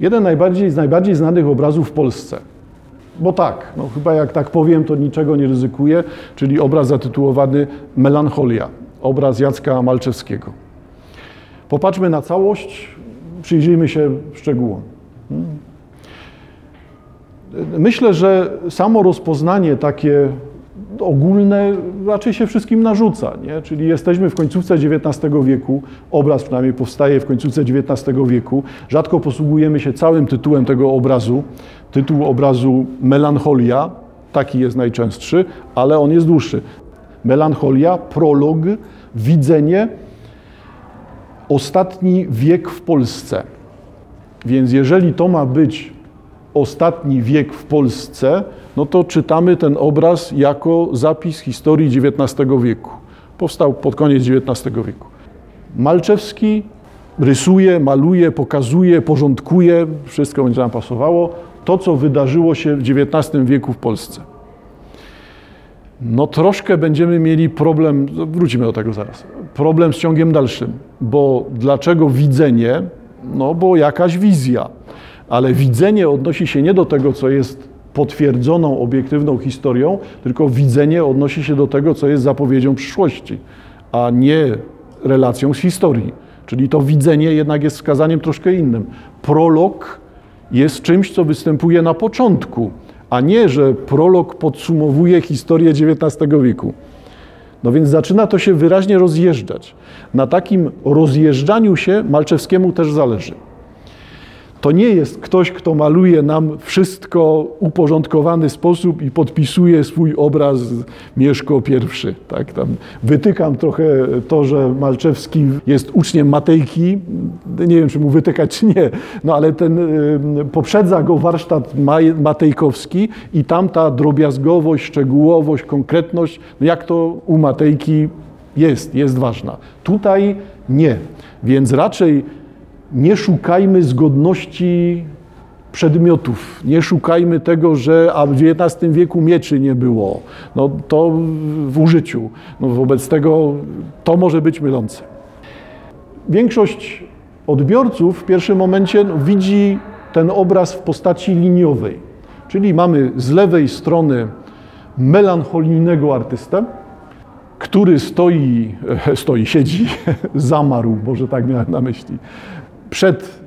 Jeden najbardziej, z najbardziej znanych obrazów w Polsce. Bo tak, no chyba jak tak powiem, to niczego nie ryzykuję, czyli obraz zatytułowany Melancholia, obraz Jacka Malczewskiego. Popatrzmy na całość, przyjrzyjmy się szczegółom. Myślę, że samo rozpoznanie takie ogólne raczej się wszystkim narzuca, nie? czyli jesteśmy w końcówce XIX wieku, obraz przynajmniej powstaje w końcówce XIX wieku, rzadko posługujemy się całym tytułem tego obrazu, tytuł obrazu Melancholia, taki jest najczęstszy, ale on jest dłuższy. Melancholia, prolog, widzenie, ostatni wiek w Polsce. Więc jeżeli to ma być ostatni wiek w Polsce, no to czytamy ten obraz jako zapis historii XIX wieku. Powstał pod koniec XIX wieku. Malczewski rysuje, maluje, pokazuje, porządkuje, wszystko będzie nam pasowało, to co wydarzyło się w XIX wieku w Polsce. No troszkę będziemy mieli problem, wrócimy do tego zaraz, problem z ciągiem dalszym, bo dlaczego widzenie? No bo jakaś wizja, ale widzenie odnosi się nie do tego, co jest potwierdzoną, obiektywną historią, tylko widzenie odnosi się do tego, co jest zapowiedzią przyszłości, a nie relacją z historii. Czyli to widzenie jednak jest wskazaniem troszkę innym. Prolog jest czymś, co występuje na początku, a nie, że prolog podsumowuje historię XIX wieku. No więc zaczyna to się wyraźnie rozjeżdżać. Na takim rozjeżdżaniu się Malczewskiemu też zależy. To nie jest ktoś, kto maluje nam wszystko uporządkowany sposób i podpisuje swój obraz Mieszko I. Tak, tam wytykam trochę to, że Malczewski jest uczniem Matejki. Nie wiem, czy mu wytykać, czy nie, no ale ten poprzedza go warsztat matejkowski i tam ta drobiazgowość, szczegółowość, konkretność, no jak to u Matejki jest, jest ważna. Tutaj nie. Więc raczej nie szukajmy zgodności przedmiotów. Nie szukajmy tego, że a w XIX wieku mieczy nie było. No to w użyciu. No wobec tego to może być mylące. Większość odbiorców w pierwszym momencie no, widzi ten obraz w postaci liniowej. Czyli mamy z lewej strony melancholijnego artystę, który stoi, stoi, siedzi, zamarł, może tak miałem na myśli, przed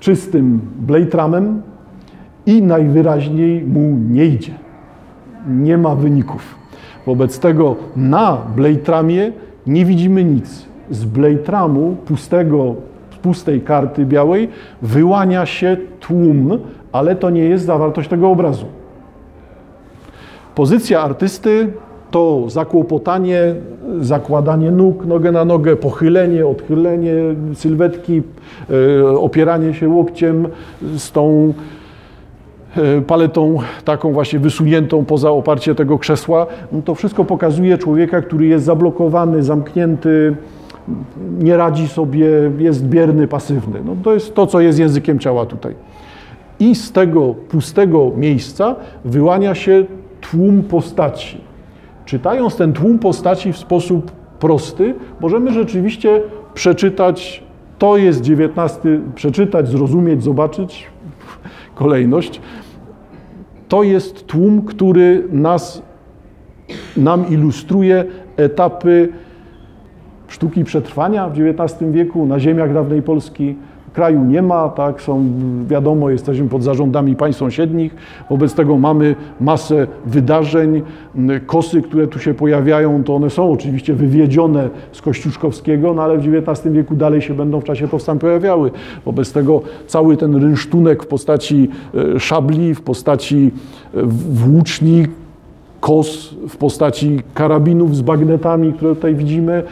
czystym blejtramem i najwyraźniej mu nie idzie. Nie ma wyników. Wobec tego na blejtramie nie widzimy nic. Z blejtramu pustego, pustej karty białej wyłania się tłum, ale to nie jest zawartość tego obrazu. Pozycja artysty to zakłopotanie, zakładanie nóg, nogę na nogę, pochylenie, odchylenie sylwetki, e, opieranie się łokciem z tą e, paletą taką właśnie wysuniętą poza oparcie tego krzesła, no to wszystko pokazuje człowieka, który jest zablokowany, zamknięty, nie radzi sobie, jest bierny, pasywny. No to jest to, co jest językiem ciała tutaj. I z tego pustego miejsca wyłania się tłum postaci czytając ten tłum postaci w sposób prosty, możemy rzeczywiście przeczytać, to jest XIX, przeczytać, zrozumieć, zobaczyć, kolejność. To jest tłum, który nas, nam ilustruje etapy sztuki przetrwania w XIX wieku na ziemiach dawnej Polski, kraju nie ma, tak, są, wiadomo, jesteśmy pod zarządami państw sąsiednich, wobec tego mamy masę wydarzeń, kosy, które tu się pojawiają, to one są oczywiście wywiedzione z Kościuszkowskiego, no ale w XIX wieku dalej się będą w czasie powstań pojawiały. Wobec tego cały ten rynsztunek w postaci e, szabli, w postaci e, włóczni, kos w postaci karabinów z bagnetami, które tutaj widzimy, e,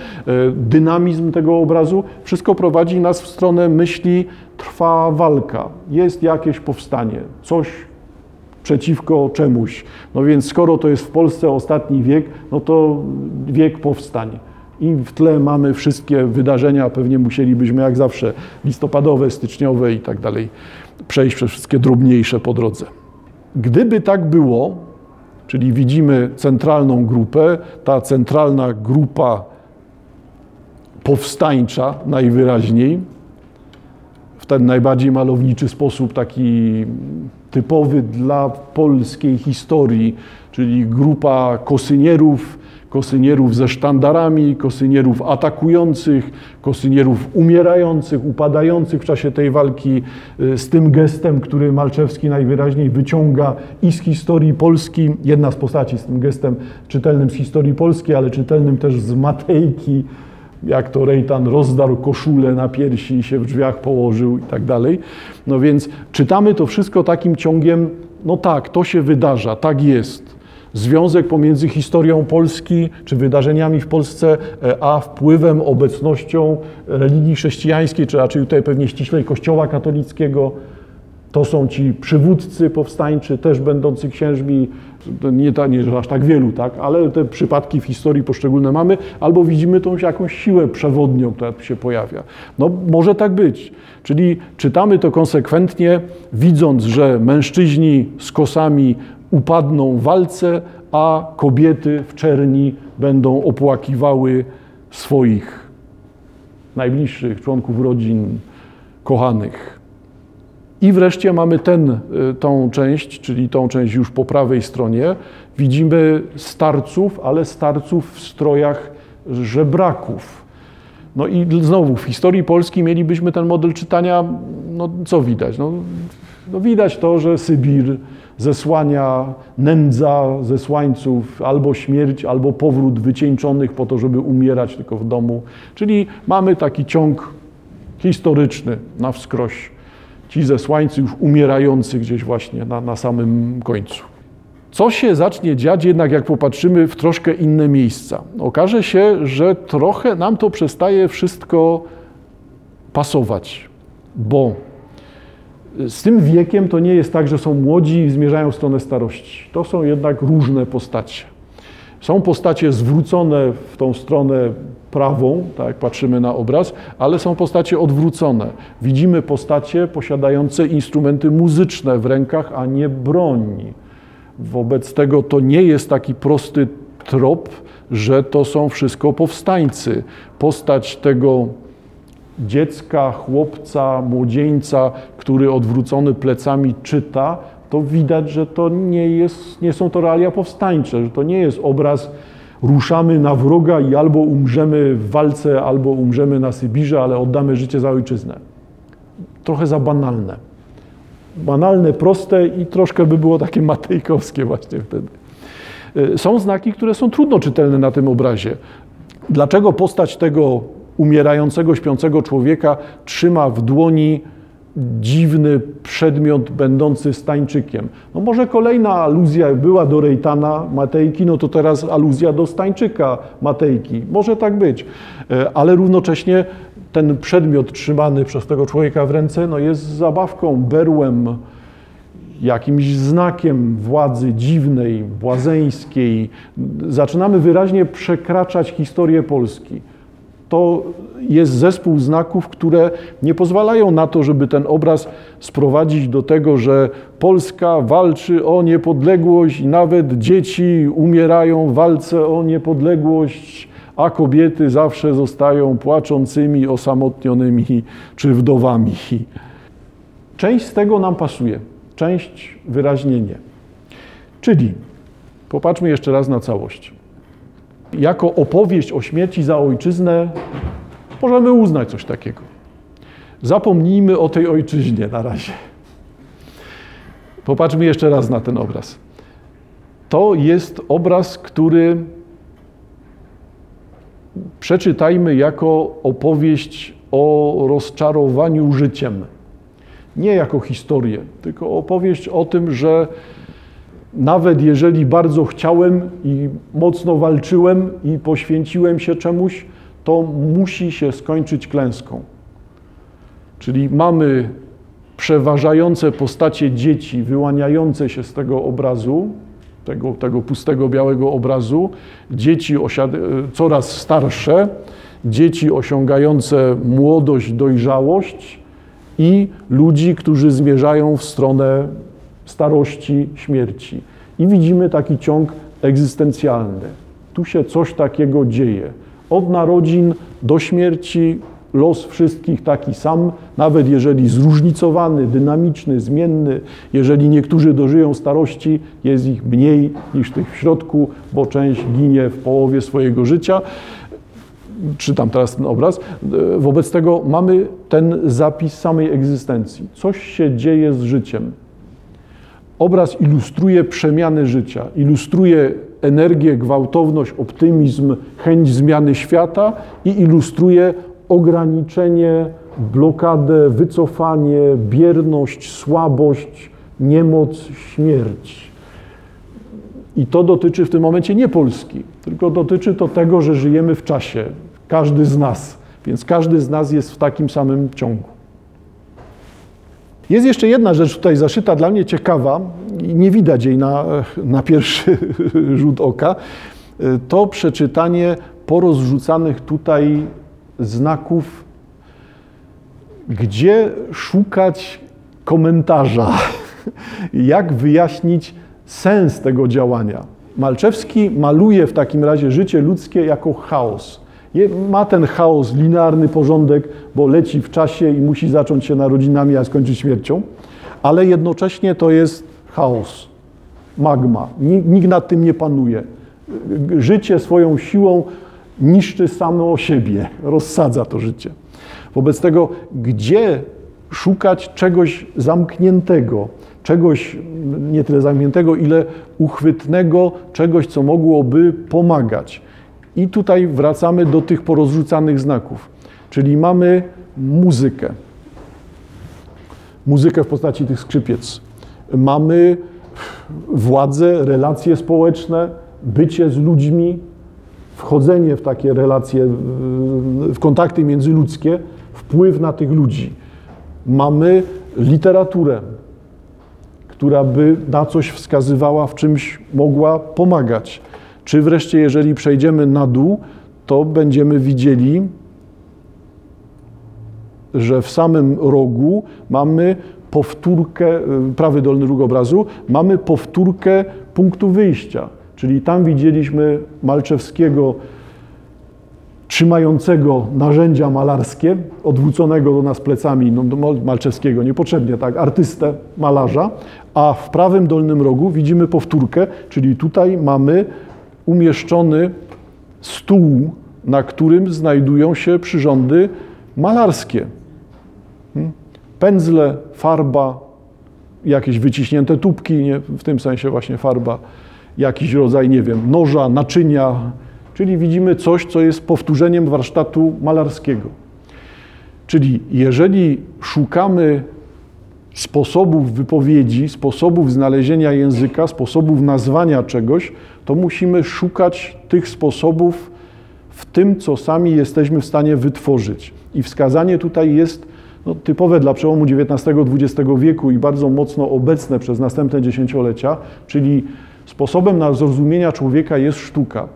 dynamizm tego obrazu, wszystko prowadzi nas w stronę myśli, trwa walka, jest jakieś powstanie, coś przeciwko czemuś. No więc skoro to jest w Polsce ostatni wiek, no to wiek powstań. I w tle mamy wszystkie wydarzenia, pewnie musielibyśmy jak zawsze listopadowe, styczniowe i tak dalej przejść przez wszystkie drobniejsze po drodze. Gdyby tak było, Czyli widzimy centralną grupę, ta centralna grupa powstańcza najwyraźniej, ten najbardziej malowniczy sposób, taki typowy dla polskiej historii, czyli grupa kosynierów, kosynierów ze sztandarami, kosynierów atakujących, kosynierów umierających, upadających w czasie tej walki, y, z tym gestem, który Malczewski najwyraźniej wyciąga i z historii Polski, jedna z postaci z tym gestem czytelnym z historii Polski, ale czytelnym też z Matejki, jak to Rejtan rozdarł koszulę na piersi i się w drzwiach położył i tak dalej. No więc czytamy to wszystko takim ciągiem, no tak, to się wydarza, tak jest. Związek pomiędzy historią Polski czy wydarzeniami w Polsce, e, a wpływem, obecnością religii chrześcijańskiej, czy raczej tutaj pewnie ściślej Kościoła katolickiego, to są ci przywódcy powstańczy, też będący księżmi, nie, ta, nie aż tak wielu, tak, ale te przypadki w historii poszczególne mamy, albo widzimy tą jakąś siłę przewodnią, która się pojawia. No może tak być. Czyli czytamy to konsekwentnie, widząc, że mężczyźni z kosami upadną w walce, a kobiety w czerni będą opłakiwały swoich najbliższych członków rodzin, kochanych. I wreszcie mamy ten, y, tą część, czyli tą część już po prawej stronie. Widzimy starców, ale starców w strojach żebraków. No i znowu w historii Polski mielibyśmy ten model czytania, no co widać? No, no widać to, że Sybir zesłania, nędza zesłańców, albo śmierć, albo powrót wycieńczonych po to, żeby umierać tylko w domu. Czyli mamy taki ciąg historyczny na wskroś ci zesłańcy już umierający gdzieś właśnie na, na samym końcu. Co się zacznie dziać jednak, jak popatrzymy w troszkę inne miejsca? Okaże się, że trochę nam to przestaje wszystko pasować, bo z tym wiekiem to nie jest tak, że są młodzi i zmierzają w stronę starości. To są jednak różne postacie. Są postacie zwrócone w tą stronę prawą, tak jak patrzymy na obraz, ale są postacie odwrócone. Widzimy postacie posiadające instrumenty muzyczne w rękach, a nie broń. Wobec tego to nie jest taki prosty trop, że to są wszystko powstańcy. Postać tego dziecka, chłopca, młodzieńca, który odwrócony plecami czyta, to widać, że to nie, jest, nie są to realia powstańcze, że to nie jest obraz ruszamy na wroga i albo umrzemy w walce, albo umrzemy na Sybirze, ale oddamy życie za ojczyznę. Trochę za banalne. Banalne, proste i troszkę by było takie matejkowskie właśnie wtedy. E, są znaki, które są trudno czytelne na tym obrazie. Dlaczego postać tego umierającego, śpiącego człowieka trzyma w dłoni dziwny przedmiot będący stańczykiem. No może kolejna aluzja była do Rejtana Matejki, no to teraz aluzja do stańczyka Matejki. Może tak być, e, ale równocześnie ten przedmiot trzymany przez tego człowieka w ręce no jest zabawką, berłem, jakimś znakiem władzy dziwnej, błazeńskiej. Zaczynamy wyraźnie przekraczać historię Polski to jest zespół znaków, które nie pozwalają na to, żeby ten obraz sprowadzić do tego, że Polska walczy o niepodległość i nawet dzieci umierają w walce o niepodległość, a kobiety zawsze zostają płaczącymi, osamotnionymi czy wdowami. Część z tego nam pasuje, część wyraźnie nie. Czyli popatrzmy jeszcze raz na całość jako opowieść o śmierci za ojczyznę możemy uznać coś takiego. Zapomnijmy o tej ojczyźnie na razie. Popatrzmy jeszcze raz na ten obraz. To jest obraz, który przeczytajmy jako opowieść o rozczarowaniu życiem. Nie jako historię, tylko opowieść o tym, że nawet jeżeli bardzo chciałem i mocno walczyłem i poświęciłem się czemuś, to musi się skończyć klęską. Czyli mamy przeważające postacie dzieci wyłaniające się z tego obrazu, tego, tego pustego białego obrazu, dzieci coraz starsze, dzieci osiągające młodość, dojrzałość i ludzi, którzy zmierzają w stronę starości, śmierci. I widzimy taki ciąg egzystencjalny. Tu się coś takiego dzieje. Od narodzin do śmierci los wszystkich taki sam, nawet jeżeli zróżnicowany, dynamiczny, zmienny. Jeżeli niektórzy dożyją starości, jest ich mniej niż tych w środku, bo część ginie w połowie swojego życia. Czytam teraz ten obraz. Wobec tego mamy ten zapis samej egzystencji. Coś się dzieje z życiem. Obraz ilustruje przemiany życia, ilustruje energię, gwałtowność, optymizm, chęć zmiany świata i ilustruje ograniczenie, blokadę, wycofanie, bierność, słabość, niemoc, śmierć. I to dotyczy w tym momencie nie Polski, tylko dotyczy to tego, że żyjemy w czasie, każdy z nas, więc każdy z nas jest w takim samym ciągu. Jest jeszcze jedna rzecz tutaj zaszyta, dla mnie ciekawa i nie widać jej na, na pierwszy rzut oka. To przeczytanie porozrzucanych tutaj znaków, gdzie szukać komentarza, jak wyjaśnić sens tego działania. Malczewski maluje w takim razie życie ludzkie jako chaos. Ma ten chaos, linearny porządek, bo leci w czasie i musi zacząć się narodzinami, a skończyć śmiercią, ale jednocześnie to jest chaos, magma. Nikt nad tym nie panuje. Życie swoją siłą niszczy samo siebie, rozsadza to życie. Wobec tego, gdzie szukać czegoś zamkniętego, czegoś nie tyle zamkniętego, ile uchwytnego, czegoś, co mogłoby pomagać. I tutaj wracamy do tych porozrzucanych znaków. Czyli mamy muzykę. Muzykę w postaci tych skrzypiec. Mamy władzę, relacje społeczne, bycie z ludźmi, wchodzenie w takie relacje, w kontakty międzyludzkie, wpływ na tych ludzi. Mamy literaturę, która by na coś wskazywała, w czymś mogła pomagać. Czy wreszcie, jeżeli przejdziemy na dół, to będziemy widzieli, że w samym rogu mamy powtórkę, prawy dolny róg obrazu, mamy powtórkę punktu wyjścia. Czyli tam widzieliśmy Malczewskiego trzymającego narzędzia malarskie, odwróconego do nas plecami, no, do Malczewskiego niepotrzebnie, tak, artystę, malarza, a w prawym dolnym rogu widzimy powtórkę, czyli tutaj mamy umieszczony stół, na którym znajdują się przyrządy malarskie. Hmm? Pędzle, farba, jakieś wyciśnięte tubki, nie? w tym sensie właśnie farba, jakiś rodzaj, nie wiem, noża, naczynia, czyli widzimy coś, co jest powtórzeniem warsztatu malarskiego. Czyli jeżeli szukamy sposobów wypowiedzi, sposobów znalezienia języka, sposobów nazwania czegoś, to musimy szukać tych sposobów w tym, co sami jesteśmy w stanie wytworzyć. I wskazanie tutaj jest no, typowe dla przełomu XIX-XX wieku i bardzo mocno obecne przez następne dziesięciolecia, czyli sposobem na zrozumienia człowieka jest sztuka.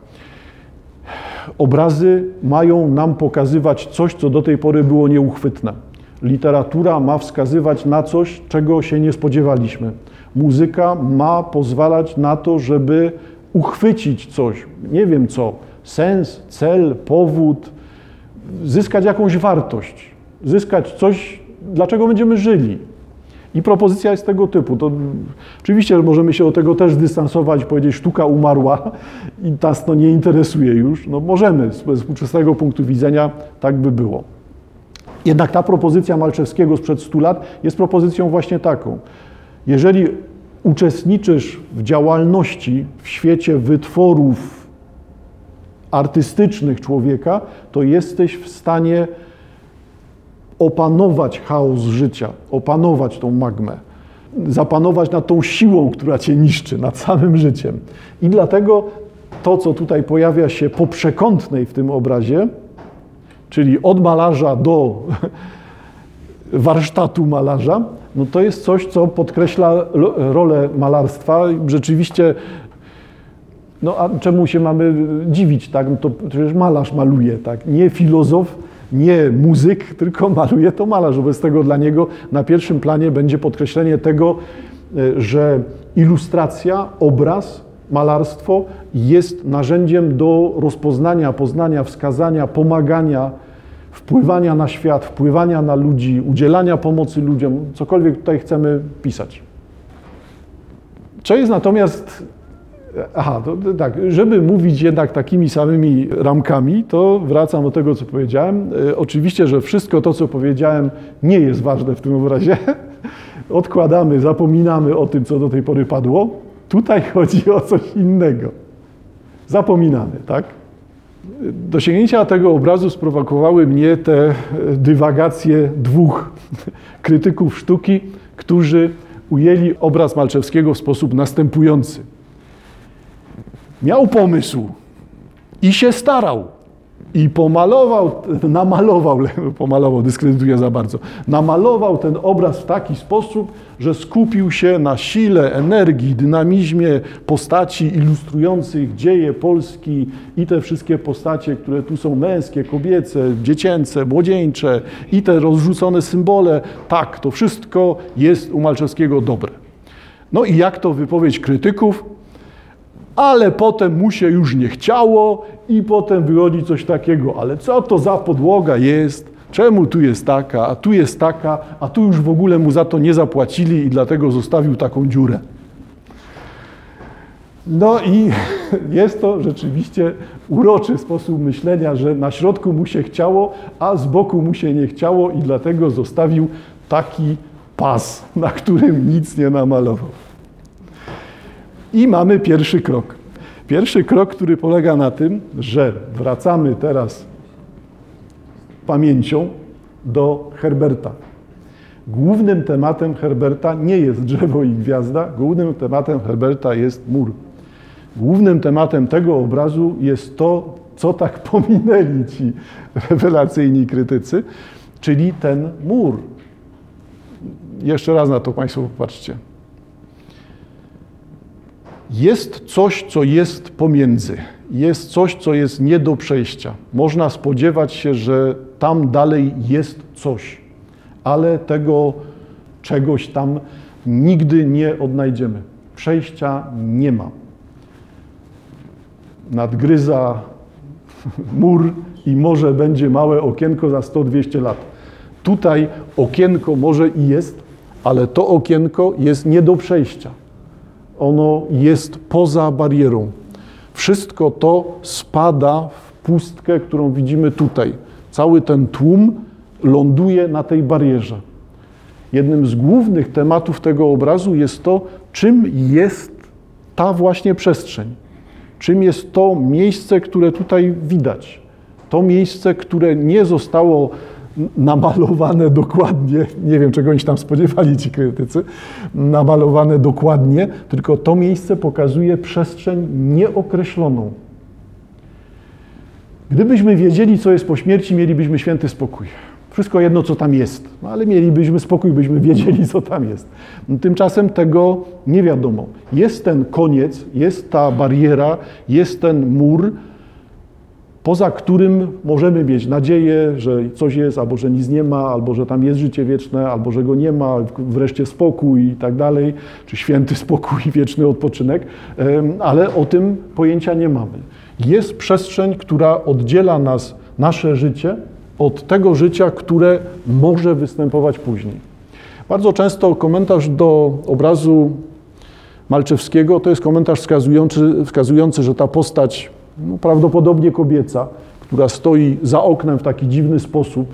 Obrazy mają nam pokazywać coś, co do tej pory było nieuchwytne. Literatura ma wskazywać na coś, czego się nie spodziewaliśmy. Muzyka ma pozwalać na to, żeby uchwycić coś, nie wiem co, sens, cel, powód, zyskać jakąś wartość, zyskać coś, dlaczego będziemy żyli. I propozycja jest tego typu. To, oczywiście możemy się od tego też dystansować, powiedzieć, sztuka umarła i nas to nie interesuje już. No możemy, z współczesnego punktu widzenia tak by było. Jednak ta propozycja Malczewskiego sprzed 100 lat jest propozycją właśnie taką. Jeżeli uczestniczysz w działalności w świecie wytworów artystycznych człowieka, to jesteś w stanie opanować chaos życia, opanować tą magmę, zapanować nad tą siłą, która cię niszczy, nad samym życiem. I dlatego to, co tutaj pojawia się po przekątnej w tym obrazie, czyli od malarza do warsztatu malarza, no to jest coś, co podkreśla rolę malarstwa. Rzeczywiście, no a czemu się mamy dziwić, tak? No to przecież malarz maluje, tak? Nie filozof, nie muzyk, tylko maluje to malarz. Wobec tego dla niego na pierwszym planie będzie podkreślenie tego, e, że ilustracja, obraz, malarstwo jest narzędziem do rozpoznania, poznania, wskazania, pomagania wpływania na świat, wpływania na ludzi, udzielania pomocy ludziom, cokolwiek tutaj chcemy pisać. Co jest natomiast Aha, to, tak, żeby mówić jednak takimi samymi ramkami, to wracam do tego, co powiedziałem. E, oczywiście, że wszystko to, co powiedziałem, nie jest ważne w tym obrazie. Odkładamy, zapominamy o tym, co do tej pory padło. Tutaj chodzi o coś innego. Zapominamy, tak? Do sięgnięcia tego obrazu sprowokowały mnie te dywagacje dwóch krytyków sztuki, którzy ujęli obraz Malczewskiego w sposób następujący. Miał pomysł i się starał. I pomalował, namalował, pomalował, dyskredytuje za bardzo, namalował ten obraz w taki sposób, że skupił się na sile, energii, dynamizmie postaci ilustrujących dzieje Polski i te wszystkie postacie, które tu są męskie, kobiece, dziecięce, młodzieńcze i te rozrzucone symbole. Tak, to wszystko jest u Malczewskiego dobre. No i jak to wypowiedź krytyków? Ale potem mu się już nie chciało i potem wychodzi coś takiego, ale co to za podłoga jest, czemu tu jest taka, a tu jest taka, a tu już w ogóle mu za to nie zapłacili i dlatego zostawił taką dziurę. No i jest to rzeczywiście uroczy sposób myślenia, że na środku mu się chciało, a z boku mu się nie chciało i dlatego zostawił taki pas, na którym nic nie namalował. I mamy pierwszy krok. Pierwszy krok, który polega na tym, że wracamy teraz pamięcią do Herberta. Głównym tematem Herberta nie jest drzewo i gwiazda, głównym tematem Herberta jest mur. Głównym tematem tego obrazu jest to, co tak pominęli ci rewelacyjni krytycy, czyli ten mur. Jeszcze raz na to Państwo popatrzcie. Jest coś, co jest pomiędzy. Jest coś, co jest nie do przejścia. Można spodziewać się, że tam dalej jest coś, ale tego czegoś tam nigdy nie odnajdziemy. Przejścia nie ma. Nadgryza mur i może będzie małe okienko za 100-200 lat. Tutaj okienko może i jest, ale to okienko jest nie do przejścia ono jest poza barierą. Wszystko to spada w pustkę, którą widzimy tutaj. Cały ten tłum ląduje na tej barierze. Jednym z głównych tematów tego obrazu jest to, czym jest ta właśnie przestrzeń. Czym jest to miejsce, które tutaj widać. To miejsce, które nie zostało namalowane dokładnie, nie wiem czego oni się tam spodziewali ci krytycy, namalowane dokładnie, tylko to miejsce pokazuje przestrzeń nieokreśloną. Gdybyśmy wiedzieli, co jest po śmierci, mielibyśmy święty spokój. Wszystko jedno, co tam jest, no, ale mielibyśmy spokój, byśmy wiedzieli, co tam jest. Tymczasem tego nie wiadomo. Jest ten koniec, jest ta bariera, jest ten mur, poza którym możemy mieć nadzieję, że coś jest, albo że nic nie ma, albo że tam jest życie wieczne, albo że go nie ma, wreszcie spokój i tak dalej, czy święty spokój, wieczny odpoczynek, ale o tym pojęcia nie mamy. Jest przestrzeń, która oddziela nas, nasze życie, od tego życia, które może występować później. Bardzo często komentarz do obrazu Malczewskiego to jest komentarz wskazujący, wskazujący że ta postać no, prawdopodobnie kobieca, która stoi za oknem w taki dziwny sposób,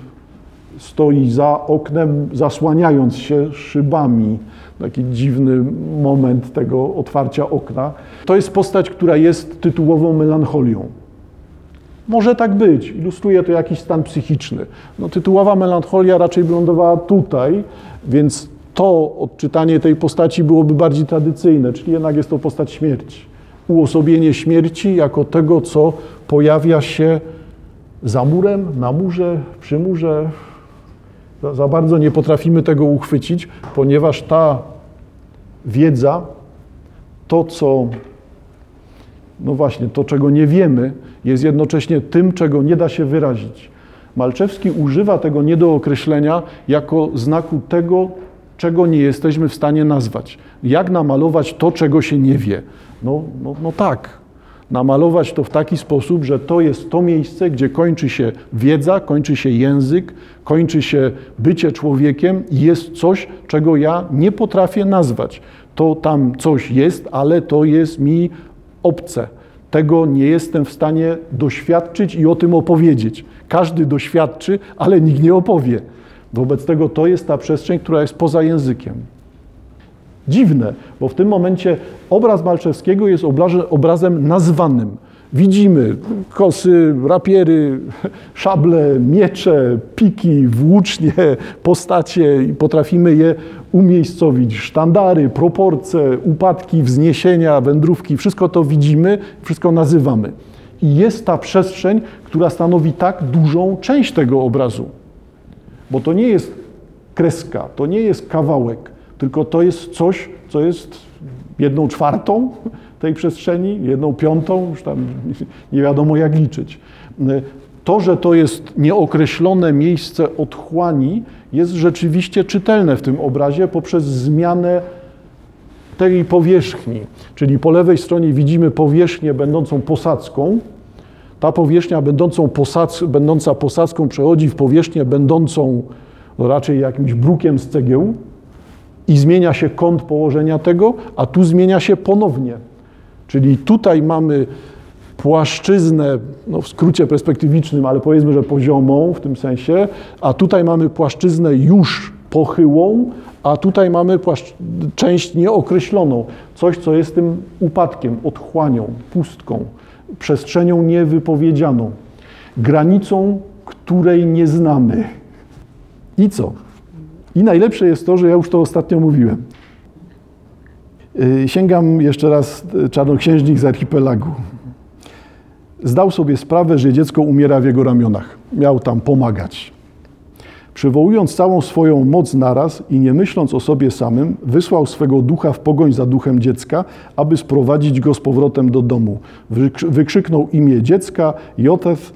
stoi za oknem, zasłaniając się szybami. Taki dziwny moment tego otwarcia okna. To jest postać, która jest tytułową melancholią. Może tak być, ilustruje to jakiś stan psychiczny. No, tytułowa melancholia raczej lądowała tutaj, więc to odczytanie tej postaci byłoby bardziej tradycyjne, czyli jednak jest to postać śmierci uosobienie śmierci jako tego, co pojawia się za murem, na murze, przy murze. Za bardzo nie potrafimy tego uchwycić, ponieważ ta wiedza, to co, no właśnie, to czego nie wiemy, jest jednocześnie tym, czego nie da się wyrazić. Malczewski używa tego niedookreślenia jako znaku tego, czego nie jesteśmy w stanie nazwać. Jak namalować to, czego się nie wie? No, no, no tak. namalować to w taki sposób, że to jest to miejsce, gdzie kończy się wiedza, kończy się język, kończy się bycie człowiekiem i jest coś, czego ja nie potrafię nazwać. To tam coś jest, ale to jest mi obce. Tego nie jestem w stanie doświadczyć i o tym opowiedzieć. Każdy doświadczy, ale nikt nie opowie. Wobec tego to jest ta przestrzeń, która jest poza językiem. Dziwne, bo w tym momencie obraz Malczewskiego jest obrazem nazwanym. Widzimy kosy, rapiery, szable, miecze, piki, włócznie, postacie i potrafimy je umiejscowić. Sztandary, proporcje, upadki, wzniesienia, wędrówki, wszystko to widzimy, wszystko nazywamy. I jest ta przestrzeń, która stanowi tak dużą część tego obrazu. Bo to nie jest kreska, to nie jest kawałek, tylko to jest coś, co jest jedną czwartą tej przestrzeni, jedną piątą, już tam nie wiadomo jak liczyć. To, że to jest nieokreślone miejsce otchłani, jest rzeczywiście czytelne w tym obrazie poprzez zmianę tej powierzchni. Czyli po lewej stronie widzimy powierzchnię będącą posadzką. Ta powierzchnia będącą posadz, będąca posadzką przechodzi w powierzchnię będącą no raczej jakimś brukiem z cegieł i zmienia się kąt położenia tego, a tu zmienia się ponownie. Czyli tutaj mamy płaszczyznę, no w skrócie perspektywicznym, ale powiedzmy, że poziomą w tym sensie, a tutaj mamy płaszczyznę już pochyłą, a tutaj mamy część nieokreśloną. Coś, co jest tym upadkiem, otchłanią, pustką, przestrzenią niewypowiedzianą, granicą, której nie znamy. I co? I najlepsze jest to, że ja już to ostatnio mówiłem. Y, sięgam jeszcze raz y, czarnoksiężnik z archipelagu. Zdał sobie sprawę, że dziecko umiera w jego ramionach. Miał tam pomagać. Przywołując całą swoją moc naraz i nie myśląc o sobie samym, wysłał swego ducha w pogoń za duchem dziecka, aby sprowadzić go z powrotem do domu. Wykrzyknął imię dziecka, Jotef,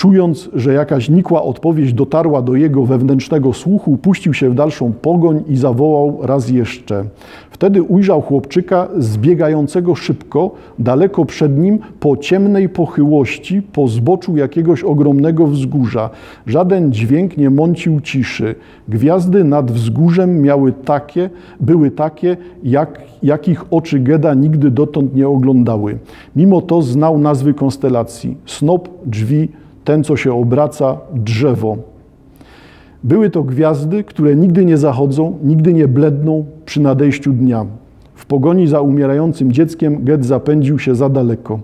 Czując, że jakaś nikła odpowiedź dotarła do jego wewnętrznego słuchu, puścił się w dalszą pogoń i zawołał raz jeszcze. Wtedy ujrzał chłopczyka zbiegającego szybko, daleko przed nim, po ciemnej pochyłości, po zboczu jakiegoś ogromnego wzgórza. Żaden dźwięk nie mącił ciszy. Gwiazdy nad wzgórzem miały takie, były takie, jak, jakich oczy Geda nigdy dotąd nie oglądały. Mimo to znał nazwy konstelacji. Snop, drzwi, ten, co się obraca, drzewo. Były to gwiazdy, które nigdy nie zachodzą, nigdy nie bledną przy nadejściu dnia. W pogoni za umierającym dzieckiem Ged zapędził się za daleko.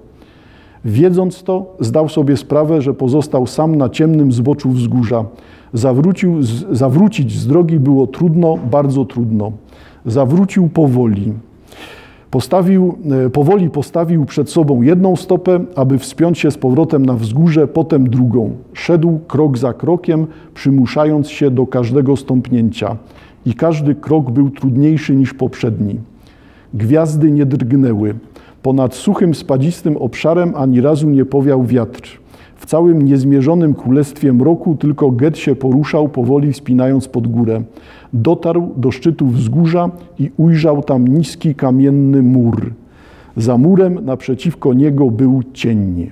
Wiedząc to, zdał sobie sprawę, że pozostał sam na ciemnym zboczu wzgórza. Zawrócił, zawrócić z drogi było trudno, bardzo trudno. Zawrócił powoli. Postawił, e, powoli postawił przed sobą jedną stopę, aby wspiąć się z powrotem na wzgórze, potem drugą. Szedł krok za krokiem, przymuszając się do każdego stąpnięcia. I każdy krok był trudniejszy niż poprzedni. Gwiazdy nie drgnęły. Ponad suchym, spadzistym obszarem ani razu nie powiał wiatr. W całym niezmierzonym królestwie mroku tylko Get się poruszał, powoli wspinając pod górę. Dotarł do szczytu wzgórza i ujrzał tam niski kamienny mur. Za murem naprzeciwko niego był cień.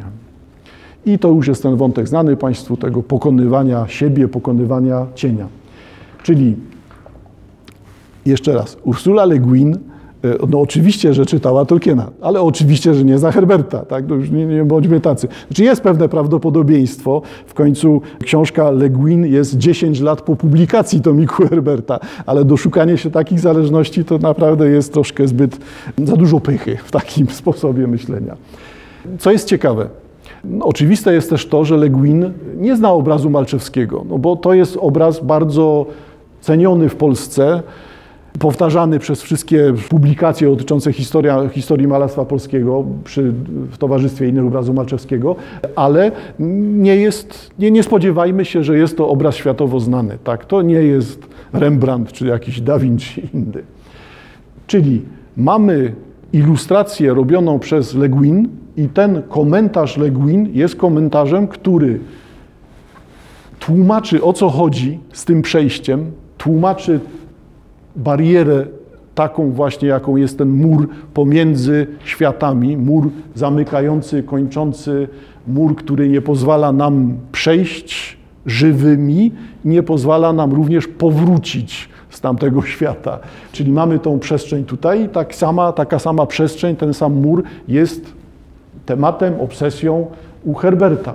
I to już jest ten wątek znany Państwu tego pokonywania siebie, pokonywania cienia. Czyli jeszcze raz, Ursula Le Guin no oczywiście, że czytała Tolkiena, ale oczywiście, że nie za Herberta, tak? No już nie, nie bądźmy tacy. Znaczy jest pewne prawdopodobieństwo, w końcu książka Le Guin jest 10 lat po publikacji tomiku Herberta, ale doszukanie się takich zależności to naprawdę jest troszkę zbyt, za dużo pychy w takim sposobie myślenia. Co jest ciekawe, no, oczywiste jest też to, że Le Guin nie zna obrazu Malczewskiego, no bo to jest obraz bardzo ceniony w Polsce, powtarzany przez wszystkie publikacje dotyczące historia, historii malarstwa polskiego przy, w Towarzystwie Innych Obrazu Malczewskiego, ale nie, jest, nie, nie spodziewajmy się, że jest to obraz światowo znany. Tak? To nie jest Rembrandt czy jakiś Da Vinci inny. Czyli mamy ilustrację robioną przez Le Guin i ten komentarz Le Guin jest komentarzem, który tłumaczy o co chodzi z tym przejściem, tłumaczy barierę taką właśnie, jaką jest ten mur pomiędzy światami, mur zamykający, kończący, mur, który nie pozwala nam przejść żywymi, nie pozwala nam również powrócić z tamtego świata. Czyli mamy tą przestrzeń tutaj, tak sama, taka sama przestrzeń, ten sam mur jest tematem, obsesją u Herberta.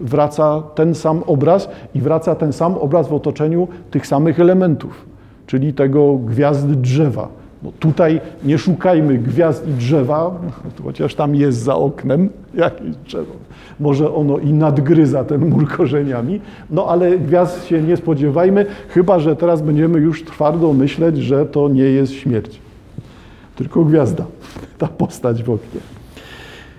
Wraca ten sam obraz i wraca ten sam obraz w otoczeniu tych samych elementów, czyli tego gwiazdy drzewa. No tutaj nie szukajmy gwiazd i drzewa, chociaż tam jest za oknem jakieś drzewo. Może ono i nadgryza ten mur korzeniami, no ale gwiazd się nie spodziewajmy, chyba że teraz będziemy już twardo myśleć, że to nie jest śmierć, tylko gwiazda, ta postać w oknie.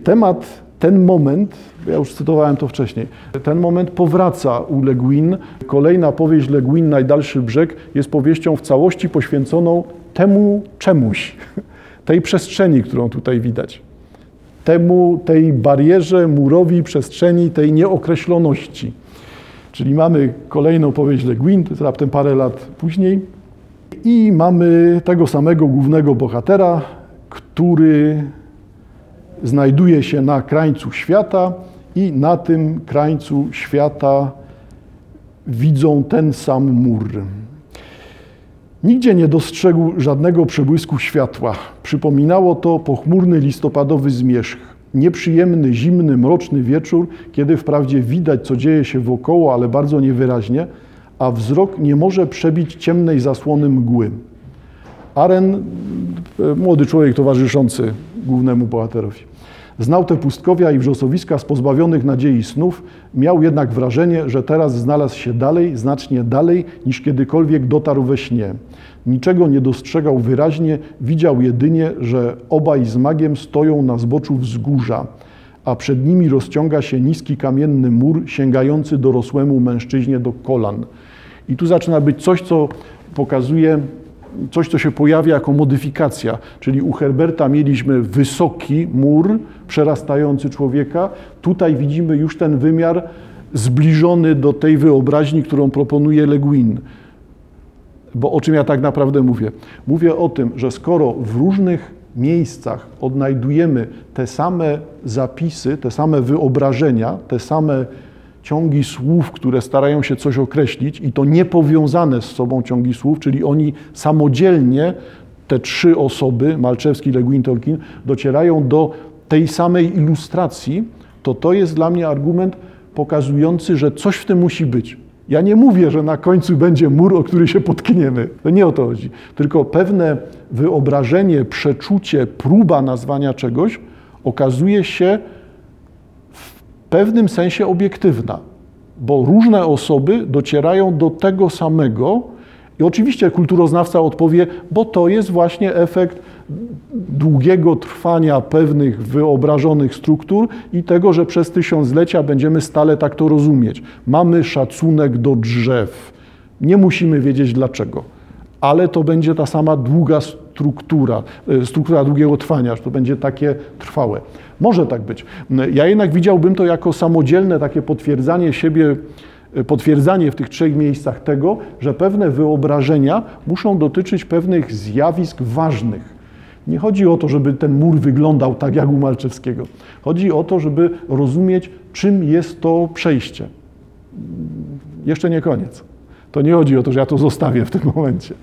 Temat, ten moment, ja już cytowałem to wcześniej, ten moment powraca u Le Guin. Kolejna powieść Le Guin, Najdalszy brzeg, jest powieścią w całości poświęconą temu czemuś, tej przestrzeni, którą tutaj widać. Temu, tej barierze, murowi przestrzeni, tej nieokreśloności. Czyli mamy kolejną powieść Le Guin, to jest raptem parę lat później, i mamy tego samego głównego bohatera, który znajduje się na krańcu świata i na tym krańcu świata widzą ten sam mur. Nigdzie nie dostrzegł żadnego przebłysku światła. Przypominało to pochmurny listopadowy zmierzch. Nieprzyjemny, zimny, mroczny wieczór, kiedy wprawdzie widać, co dzieje się wokoło, ale bardzo niewyraźnie, a wzrok nie może przebić ciemnej zasłony mgły. Aren, młody człowiek towarzyszący głównemu bohaterowi. Znał te pustkowia i wrzosowiska z pozbawionych nadziei snów, miał jednak wrażenie, że teraz znalazł się dalej, znacznie dalej, niż kiedykolwiek dotarł we śnie. Niczego nie dostrzegał wyraźnie, widział jedynie, że obaj z magiem stoją na zboczu wzgórza, a przed nimi rozciąga się niski kamienny mur sięgający dorosłemu mężczyźnie do kolan. I tu zaczyna być coś, co pokazuje coś, co się pojawia jako modyfikacja, czyli u Herberta mieliśmy wysoki mur przerastający człowieka, tutaj widzimy już ten wymiar zbliżony do tej wyobraźni, którą proponuje Le Guin. Bo o czym ja tak naprawdę mówię? Mówię o tym, że skoro w różnych miejscach odnajdujemy te same zapisy, te same wyobrażenia, te same ciągi słów, które starają się coś określić i to niepowiązane z sobą ciągi słów, czyli oni samodzielnie, te trzy osoby, Malczewski, Le Guin, Tolkien, docierają do tej samej ilustracji, to to jest dla mnie argument pokazujący, że coś w tym musi być. Ja nie mówię, że na końcu będzie mur, o który się potkniemy. To nie o to chodzi. Tylko pewne wyobrażenie, przeczucie, próba nazwania czegoś okazuje się pewnym sensie obiektywna, bo różne osoby docierają do tego samego i oczywiście kulturoznawca odpowie, bo to jest właśnie efekt długiego trwania pewnych wyobrażonych struktur i tego, że przez tysiąclecia będziemy stale tak to rozumieć. Mamy szacunek do drzew. Nie musimy wiedzieć dlaczego, ale to będzie ta sama długa struktura, e, struktura długiego trwania, że to będzie takie trwałe. Może tak być. Ja jednak widziałbym to jako samodzielne takie potwierdzanie siebie, e, potwierdzanie w tych trzech miejscach tego, że pewne wyobrażenia muszą dotyczyć pewnych zjawisk ważnych. Nie chodzi o to, żeby ten mur wyglądał tak jak u Malczewskiego. Chodzi o to, żeby rozumieć, czym jest to przejście. Jeszcze nie koniec. To nie chodzi o to, że ja to zostawię w tym momencie.